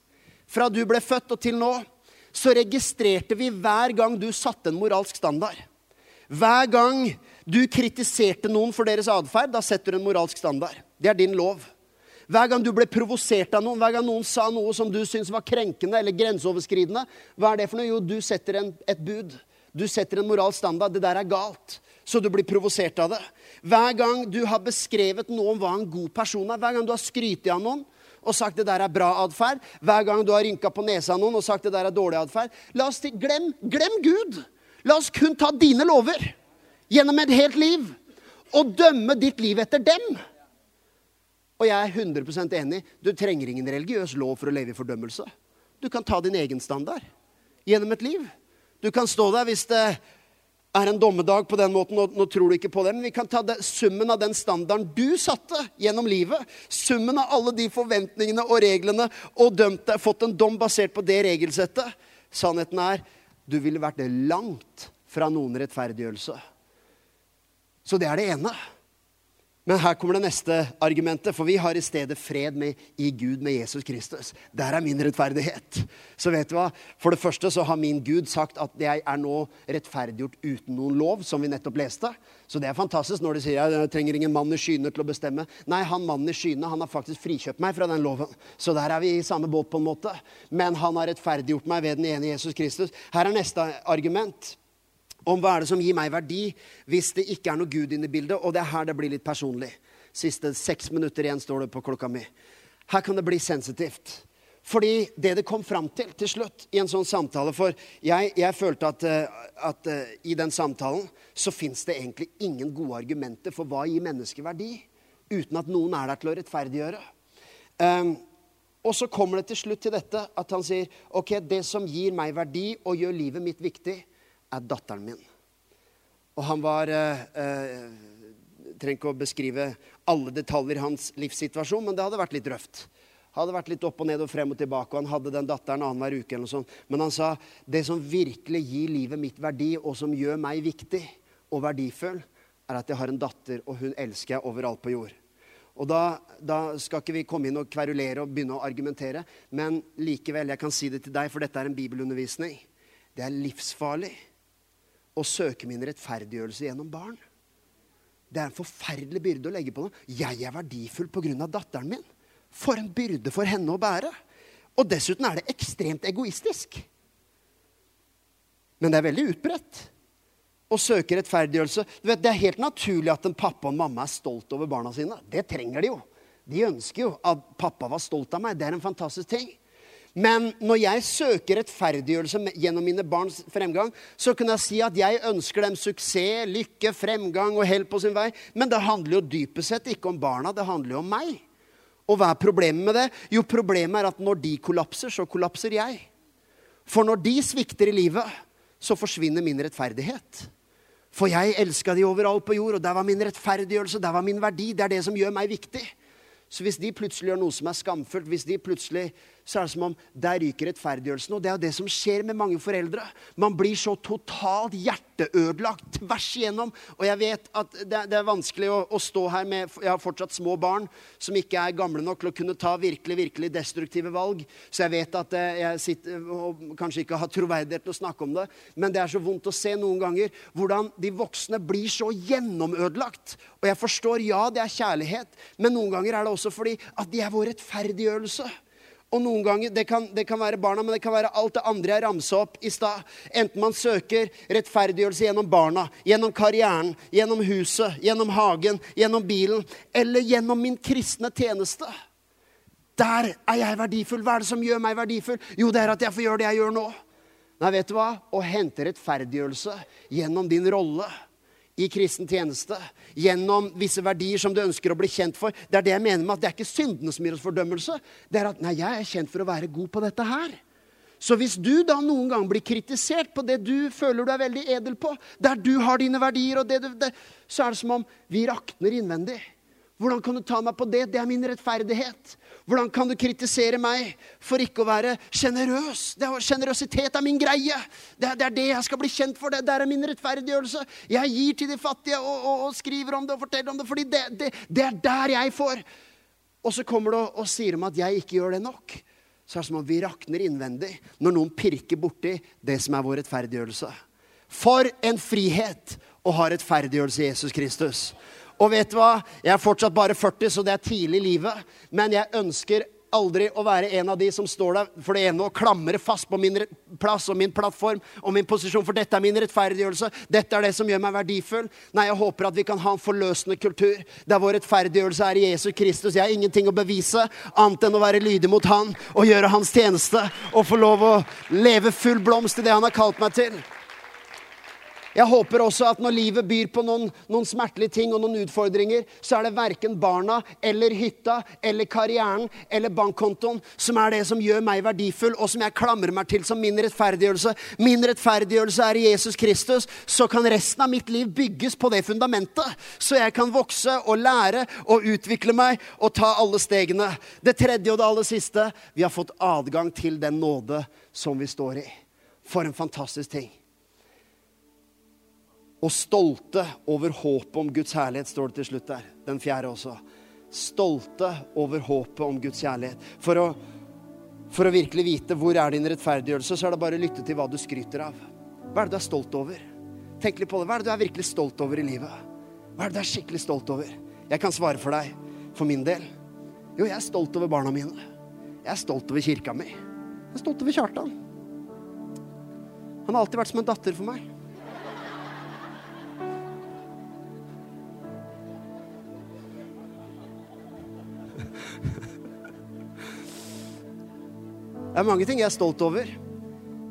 fra du ble født og til nå, så registrerte vi hver gang du satte en moralsk standard. Hver gang du kritiserte noen for deres atferd, da setter du en moralsk standard. Det er din lov. Hver gang du ble provosert av noen, hver gang noen sa noe som du syntes var krenkende eller grenseoverskridende, hva er det for noe? Jo, du setter en, et bud. Du setter en moralsk standard. Det der er galt. Så du blir provosert av det. Hver gang du har beskrevet noe om hva en god person er, hver gang du har skrytt av noen og sagt det der er bra atferd, hver gang du har rynka på nesa av noen og sagt det der er dårlig atferd glem, glem Gud! La oss kun ta dine lover gjennom et helt liv og dømme ditt liv etter dem. Og jeg er 100% enig. Du trenger ingen religiøs lov for å leve i fordømmelse. Du kan ta din egen standard gjennom et liv. Du kan stå der hvis det er en dommedag på den måten, og nå tror du ikke på det, men vi kan ta det, summen av den standarden du satte gjennom livet, summen av alle de forventningene og reglene, og dømt deg, fått en dom basert på det regelsettet. Sannheten er du ville vært langt fra noen rettferdiggjørelse. Så det er det ene. Men her kommer det neste argumentet, for vi har i stedet fred med, i Gud med Jesus Kristus. Der er min rettferdighet. Så vet du hva? For det første så har min Gud sagt at jeg er nå rettferdiggjort uten noen lov, som vi nettopp leste. Så det er fantastisk når de sier at jeg trenger ingen mann i skyene til å bestemme. Nei, han mannen i skyene han har faktisk frikjøpt meg fra den loven. Så der er vi i samme båt på en måte. Men han har rettferdiggjort meg ved den ene Jesus Kristus. Her er neste argument om hva er det som gir meg verdi hvis det ikke er noe Gud inne i bildet. Og det er her det blir litt personlig. Siste seks minutter igjen står det på klokka mi. Her kan det bli sensitivt. Fordi det det kom fram til til slutt i en sånn samtale For jeg, jeg følte at, eh, at uh, i den samtalen så fins det egentlig ingen gode argumenter for hva gir mennesker verdi, uten at noen er der til å rettferdiggjøre. Um, og så kommer det til slutt til dette at han sier ok, det som gir meg verdi og gjør livet mitt viktig, er datteren min. Og han var eh, eh, Trenger ikke å beskrive alle detaljer i hans livssituasjon, men det hadde vært litt røft. Hadde vært litt opp og ned og frem og tilbake, og han hadde den datteren annenhver uke. eller noe sånt. Men han sa det som virkelig gir livet mitt verdi, og som gjør meg viktig og verdifull, er at jeg har en datter, og hun elsker jeg overalt på jord. Og da, da, skal ikke vi komme inn og kverulere og begynne å argumentere. Men likevel, jeg kan si det til deg, for dette er en bibelundervisning. Det er livsfarlig å søke min rettferdiggjørelse gjennom barn. Det er en forferdelig byrde å legge på noen. Jeg er verdifull pga. datteren min. For en byrde for henne å bære. Og dessuten er det ekstremt egoistisk. Men det er veldig utbredt å søke rettferdiggjørelse. Vet, Det er helt naturlig at en pappa og en mamma er stolt over barna sine. Det trenger de jo. De ønsker jo at pappa var stolt av meg. Det er en fantastisk ting. Men når jeg søker rettferdiggjørelse gjennom mine barns fremgang, så kan jeg si at jeg ønsker dem suksess, lykke, fremgang og hell på sin vei. Men det handler jo dypest sett ikke om barna, det handler jo om meg. Og hva er problemet med det? Jo, problemet er at når de kollapser, så kollapser jeg. For når de svikter i livet, så forsvinner min rettferdighet. For jeg elska de overalt på jord, og der var min rettferdiggjørelse, der var min verdi. Det er det som gjør meg viktig. Så hvis de plutselig gjør noe som er skamfullt, hvis de plutselig så er det som om der ryker rettferdiggjørelsen. Og det er jo det som skjer med mange foreldre. Man blir så totalt hjerteødelagt tvers igjennom. Og jeg vet at det, det er vanskelig å, å, stå her med Jeg har fortsatt små barn som ikke er gamle nok til å kunne ta virkelig, virkelig destruktive valg. Så jeg vet at eh, jeg sitter og kanskje ikke har troverdighet til å snakke om det. Men det er så vondt å se noen ganger hvordan de voksne blir så gjennomødelagt. Og jeg forstår, ja, det er kjærlighet, men noen ganger er det også fordi at de er vår rettferdiggjørelse. Og noen ganger, det kan, det kan, være barna, men det kan være alt det andre jeg ramsa opp i stad. Enten man søker rettferdiggjørelse gjennom barna, gjennom karrieren, gjennom huset, gjennom hagen, gjennom bilen, eller gjennom min kristne tjeneste. Der er jeg verdifull. Hva er det som gjør meg verdifull? Jo, det er at jeg får gjøre det jeg gjør nå. Nei, vet du hva? Å hente rettferdiggjørelse gjennom din rolle i kristen tjeneste, gjennom visse verdier som du ønsker å bli kjent for. Det er det jeg mener med at det er ikke syndene som gir oss fordømmelse. Det er at nei, jeg er kjent for å være god på dette her. Så hvis du da noen gang blir kritisert på det du føler du er veldig edel på, der du har dine verdier, og det du, det, så er det som om vi rakner innvendig. Hvordan kan du ta meg på det? Det er min rettferdighet. Hvordan kan du kritisere meg for ikke å være sjenerøs? Sjenerøsitet er min greie. Det er, det er, det jeg skal bli kjent for. Det der er min rettferdiggjørelse. Jeg gir til de fattige og, og, og skriver om det og forteller om det, fordi det, det, det er der jeg får. Og så kommer du og, og sier om at jeg ikke gjør det nok. Så er det som om vi rakner innvendig når noen pirker borti det som er vår rettferdiggjørelse. For en frihet å ha rettferdiggjørelse i Jesus Kristus. Og vet du hva? Jeg er fortsatt bare 40, så det er tidlig i livet. Men jeg ønsker aldri å være en av de som står der for det ene og klamrer fast på min plass og min plattform og min posisjon, for dette er min rettferdiggjørelse. Dette er det som gjør meg verdifull. Nei, jeg håper at vi kan ha en forløsende kultur der vår rettferdiggjørelse er i Jesus Kristus. Jeg har ingenting å bevise annet enn å være lydig mot Han og gjøre Hans tjeneste og få lov å leve full blomst i det Han har kalt meg til. Jeg håper også at når livet byr på noen, noen, smertelige ting og noen utfordringer, så er det verken barna eller hytta eller karrieren eller bankkontoen som er det som gjør meg verdifull, og som jeg klamrer meg til som min rettferdiggjørelse. Min rettferdiggjørelse er Jesus Kristus. Så kan resten av mitt liv bygges på det fundamentet. Så jeg kan vokse og lære og utvikle meg og ta alle stegene. Det tredje og det aller siste vi har fått adgang til den nåde som vi står i. For en fantastisk ting og stolte over håpet om Guds herlighet, står det til slutt der. Den fjerde også. Stolte over håpet om Guds kjærlighet. For å, for å virkelig vite hvor er din rettferdiggjørelse, så er det bare å lytte til hva du skryter av. Hva er det du er stolt over? Tenk litt på det. Hva er det du er virkelig stolt over i livet? Hva er det du er skikkelig stolt over? Jeg kan svare for deg, for min del. Jo, jeg er stolt over barna mine. Jeg er stolt over kirka mi. Jeg er stolt over Kjartan. Han har alltid vært som en datter for meg. Det er mange ting jeg er stolt over,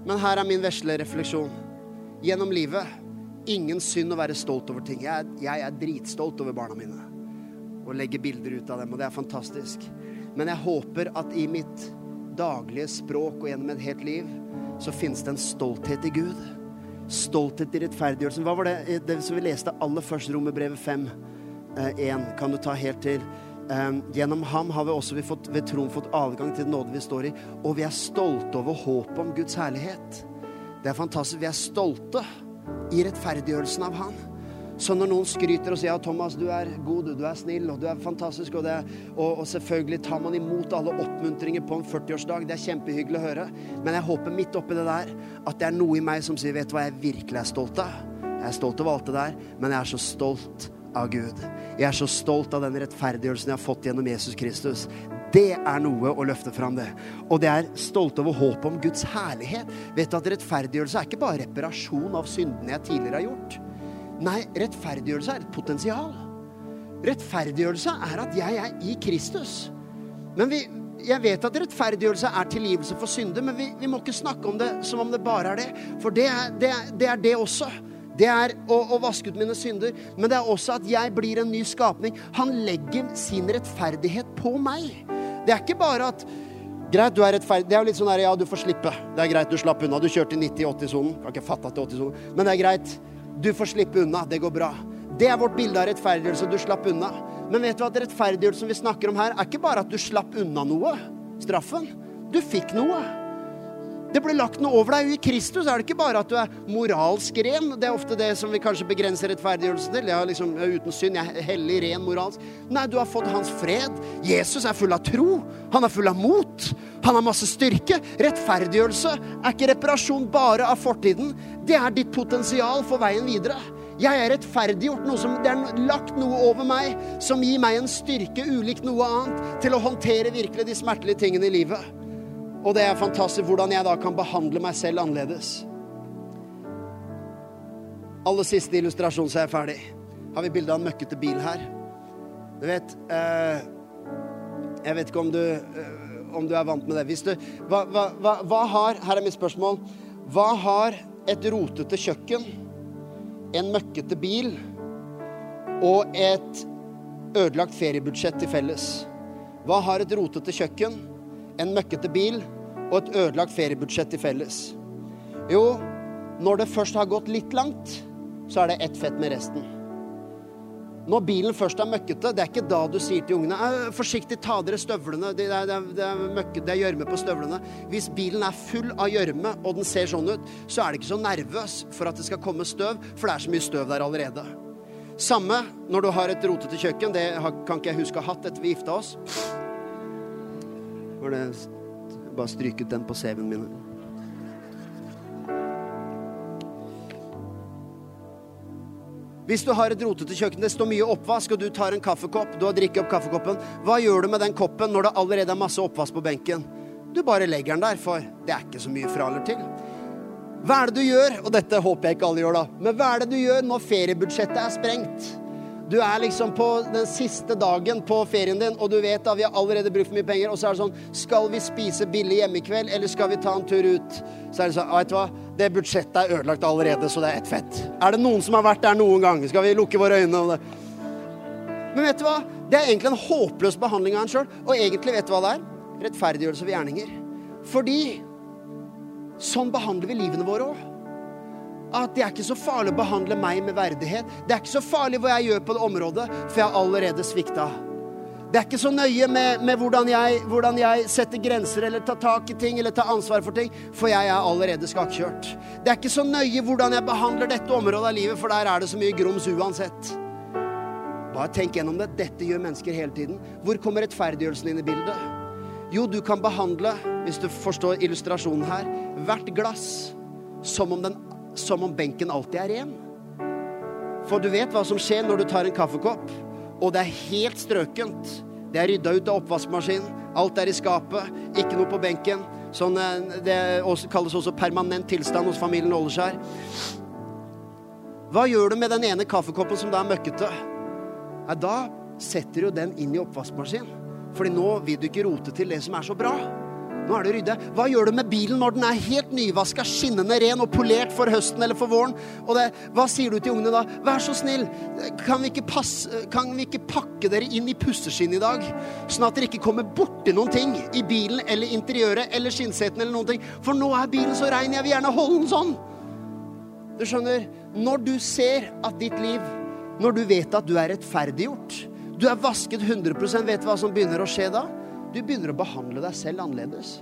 men her er min vesle refleksjon. Gjennom livet ingen synd å være stolt over ting. Jeg, jeg er dritstolt over barna mine og legger bilder ut av dem, og det er fantastisk. Men jeg håper at i mitt daglige språk og gjennom et helt liv så finnes det en stolthet i Gud. Stolthet i rettferdiggjørelsen. Hva var det, det som vi leste aller først, Romerbrevet 5, 1? Eh, kan du ta helt til? Um, gjennom ham har vi også fått, ved troen fått adgang til den nåde vi står i. Og vi er stolte over håpet om Guds herlighet. Det er fantastisk. Vi er stolte i rettferdiggjørelsen av Han. Så når noen skryter og sier ja, Thomas, du er god, du er snill og du er fantastisk, og, det, og, og selvfølgelig tar man imot alle oppmuntringer på en 40-årsdag, det er kjempehyggelig å høre, men jeg håper midt oppi det der at det er noe i meg som sier vet du hva jeg virkelig er stolt av? Jeg er stolt av alt det der, men jeg er så stolt av Gud. Jeg er så stolt av den rettferdiggjørelsen jeg har fått gjennom Jesus Kristus. Det er noe å løfte fram, det. Og det er stolt over håpet om Guds herlighet. Vet du at Rettferdiggjørelse er ikke bare reparasjon av syndene jeg tidligere har gjort. Nei, rettferdiggjørelse er et potensial. Rettferdiggjørelse er at jeg er i Kristus. Men vi, jeg vet at rettferdiggjørelse er tilgivelse for synder, men vi, vi, må ikke snakke om det som om det bare er det. For det er det, er, det, er det også. Det er å, å, vaske ut mine synder, men det er også at jeg blir en ny skapning. Han legger sin rettferdighet på meg. Det er ikke bare at Greit, du er rettferdig. Det er jo litt sånn her, ja, du får slippe. Det er greit, du slapp unna. Du kjørte i 90-80-sonen. Kan ikke fatte at det er 80-sonen. Men det er greit. Du får slippe unna. Det går bra. Det er vårt bilde av rettferdiggjørelse. Du slapp unna. Men vet du at rettferdiggjørelsen vi snakker om her, er ikke bare at du slapp unna noe. Straffen. Du fikk noe. Det ble lagt noe over deg. I Kristus er det ikke bare at du er moralsk ren. Det er ofte det som vi kanskje begrenser rettferdiggjørelsen til. Jeg er liksom uten synd, jeg er hellig, ren, moralsk. Nei, du har fått hans fred. Jesus er full av tro. Han er full av mot. Han har masse styrke. Rettferdiggjørelse er ikke reparasjon bare av fortiden. Det er ditt potensial for veien videre. Jeg er rettferdiggjort. Noe som, det er lagt noe over meg som gir meg en styrke ulikt noe annet til å håndtere virkelig de smertelige tingene i livet. Og det er fantastisk hvordan jeg da kan behandle meg selv annerledes. Aller siste illustrasjon, så er jeg ferdig. Har vi bilde av en møkkete bil her? Du vet eh, Jeg vet ikke om du, eh, om du er vant med det. Hvis du, hva, hva, hva, hva har Her er mitt spørsmål. Hva har et rotete kjøkken, en møkkete bil og et ødelagt feriebudsjett til felles? Hva har et rotete kjøkken, en møkkete bil og et ødelagt feriebudsjett til felles? Jo, når det først har gått litt langt, så er det ett fett med resten. Når bilen først er møkkete, det er ikke da du sier til ungene forsiktig, ta dere støvlene, det det er, det er møkkete, det er gjørme på støvlene. Hvis bilen er full av gjørme, og den ser sånn ut, så er det ikke så nervøs for at det skal komme støv, for det er så mye støv der allerede. Samme når du har et rotete kjøkken. Det kan ikke jeg huske å ha hatt etter vi gifta oss. Var det bare stryket den på CV-en min. Hvis du har et rotete kjøkken, det står mye oppvask, og du tar en kaffekopp, du har drikket opp kaffekoppen, hva gjør du med den koppen når det allerede er masse oppvask på benken? Du bare legger den der, for det er ikke så mye fra eller til. Hva er det du gjør? Og dette håper jeg ikke alle gjør, da. Men hva er det du gjør når feriebudsjettet er sprengt? Du er liksom på den siste dagen på ferien din, og du vet at vi har allerede brukt for mye penger. Og så er det sånn Skal vi spise billig hjemme i kveld, eller skal vi ta en tur ut? Så er det sånn Vet du hva? Det budsjettet er ødelagt allerede, så det er ett fett. Er det noen som har vært der noen gang? Skal vi lukke våre øyne? Men vet du hva? Det er egentlig en håpløs behandling av en sjøl. Og egentlig, vet du hva det er? Rettferdiggjørelse ved gjerninger. Fordi sånn behandler vi livene våre òg at det er ikke så farlig å behandle meg med verdighet. Det er ikke så farlig hva jeg gjør på det området, for jeg har allerede svikta. Det er ikke så nøye med, med hvordan, jeg, hvordan, jeg, setter grenser eller tar tak i ting eller tar ansvar for ting, for jeg er allerede skakkjørt. Det er ikke så nøye hvordan jeg behandler dette området av livet, for der er det så mye grums uansett. Bare tenk gjennom det. Dette gjør mennesker hele tiden. Hvor kommer rettferdiggjørelsen inn i bildet? Jo, du kan behandle, hvis du forstår illustrasjonen her, hvert glass som om den som om benken alltid er ren. For du vet hva som skjer når du tar en kaffekopp, og det er helt strøkent. Det er rydda ut av oppvaskmaskinen. Alt er i skapet. Ikke noe på benken. Sånn, eh, det kalles også permanent tilstand hos familien Åleskjær. Hva gjør du med den ene kaffekoppen som da er møkkete? Ja, da setter du den inn i oppvaskmaskinen. Fordi nå vil du ikke rote til det som er så bra. Nå er det rydde. Hva gjør du med bilen når den er helt nyvaska, skinnende ren og polert for høsten eller for våren? Og det, hva sier du til ungene da? Vær så snill, kan vi, passe, kan vi ikke, pakke dere inn i pusseskinn i dag? Sånn at dere ikke kommer borti noen ting i bilen eller interiøret eller skinnsetene eller noen ting. For nå er bilen så rein, jeg vil gjerne holde den sånn. Du skjønner, når du ser at ditt liv, når du vet at du er rettferdiggjort, du er vasket 100% vet du hva som begynner å skje da? Du begynner å behandle deg selv annerledes.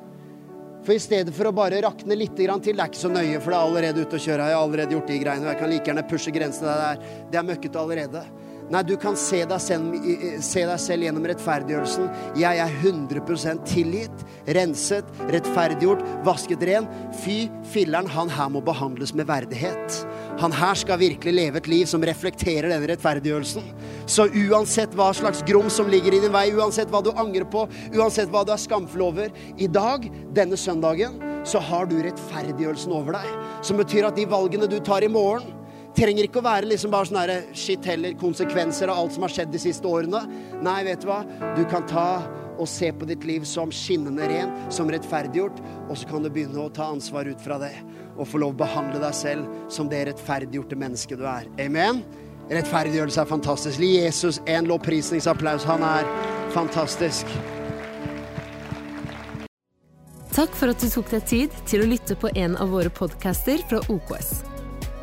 For i stedet for å bare rakne litt til, det er ikke så nøye, for det er allerede ute å kjøre. Jeg har allerede gjort de greiene, og jeg kan like gjerne pushe grensene der. Det er møkkete allerede. Nei, du kan se deg, selv, se deg selv gjennom rettferdiggjørelsen. Jeg er 100% tilgitt, renset, rettferdiggjort, vasket ren. Fy filleren, han her må behandles med verdighet. Han her skal virkelig leve et liv som reflekterer denne rettferdiggjørelsen. Så uansett hva slags grom som ligger i din vei, uansett hva du angrer på, uansett hva du er skamfull over, i dag, denne søndagen, så har du rettferdiggjørelsen over deg. Som betyr at de valgene du tar i morgen, trenger ikke å være liksom bare sånne shit heller, konsekvenser av alt som har skjedd de siste årene. Nei, vet du hva? Du kan ta og se på ditt liv som skinnende ren, som rettferdiggjort, og så kan du begynne å ta ansvar ut fra det. Og få lov å behandle deg selv som det rettferdiggjorte mennesket du er. Amen? Rettferdiggjørelse er fantastisk. Gi Jesus en lovprisningsapplaus. Han er fantastisk. Takk for at du tok deg tid til å lytte på en av våre podcaster fra OKS.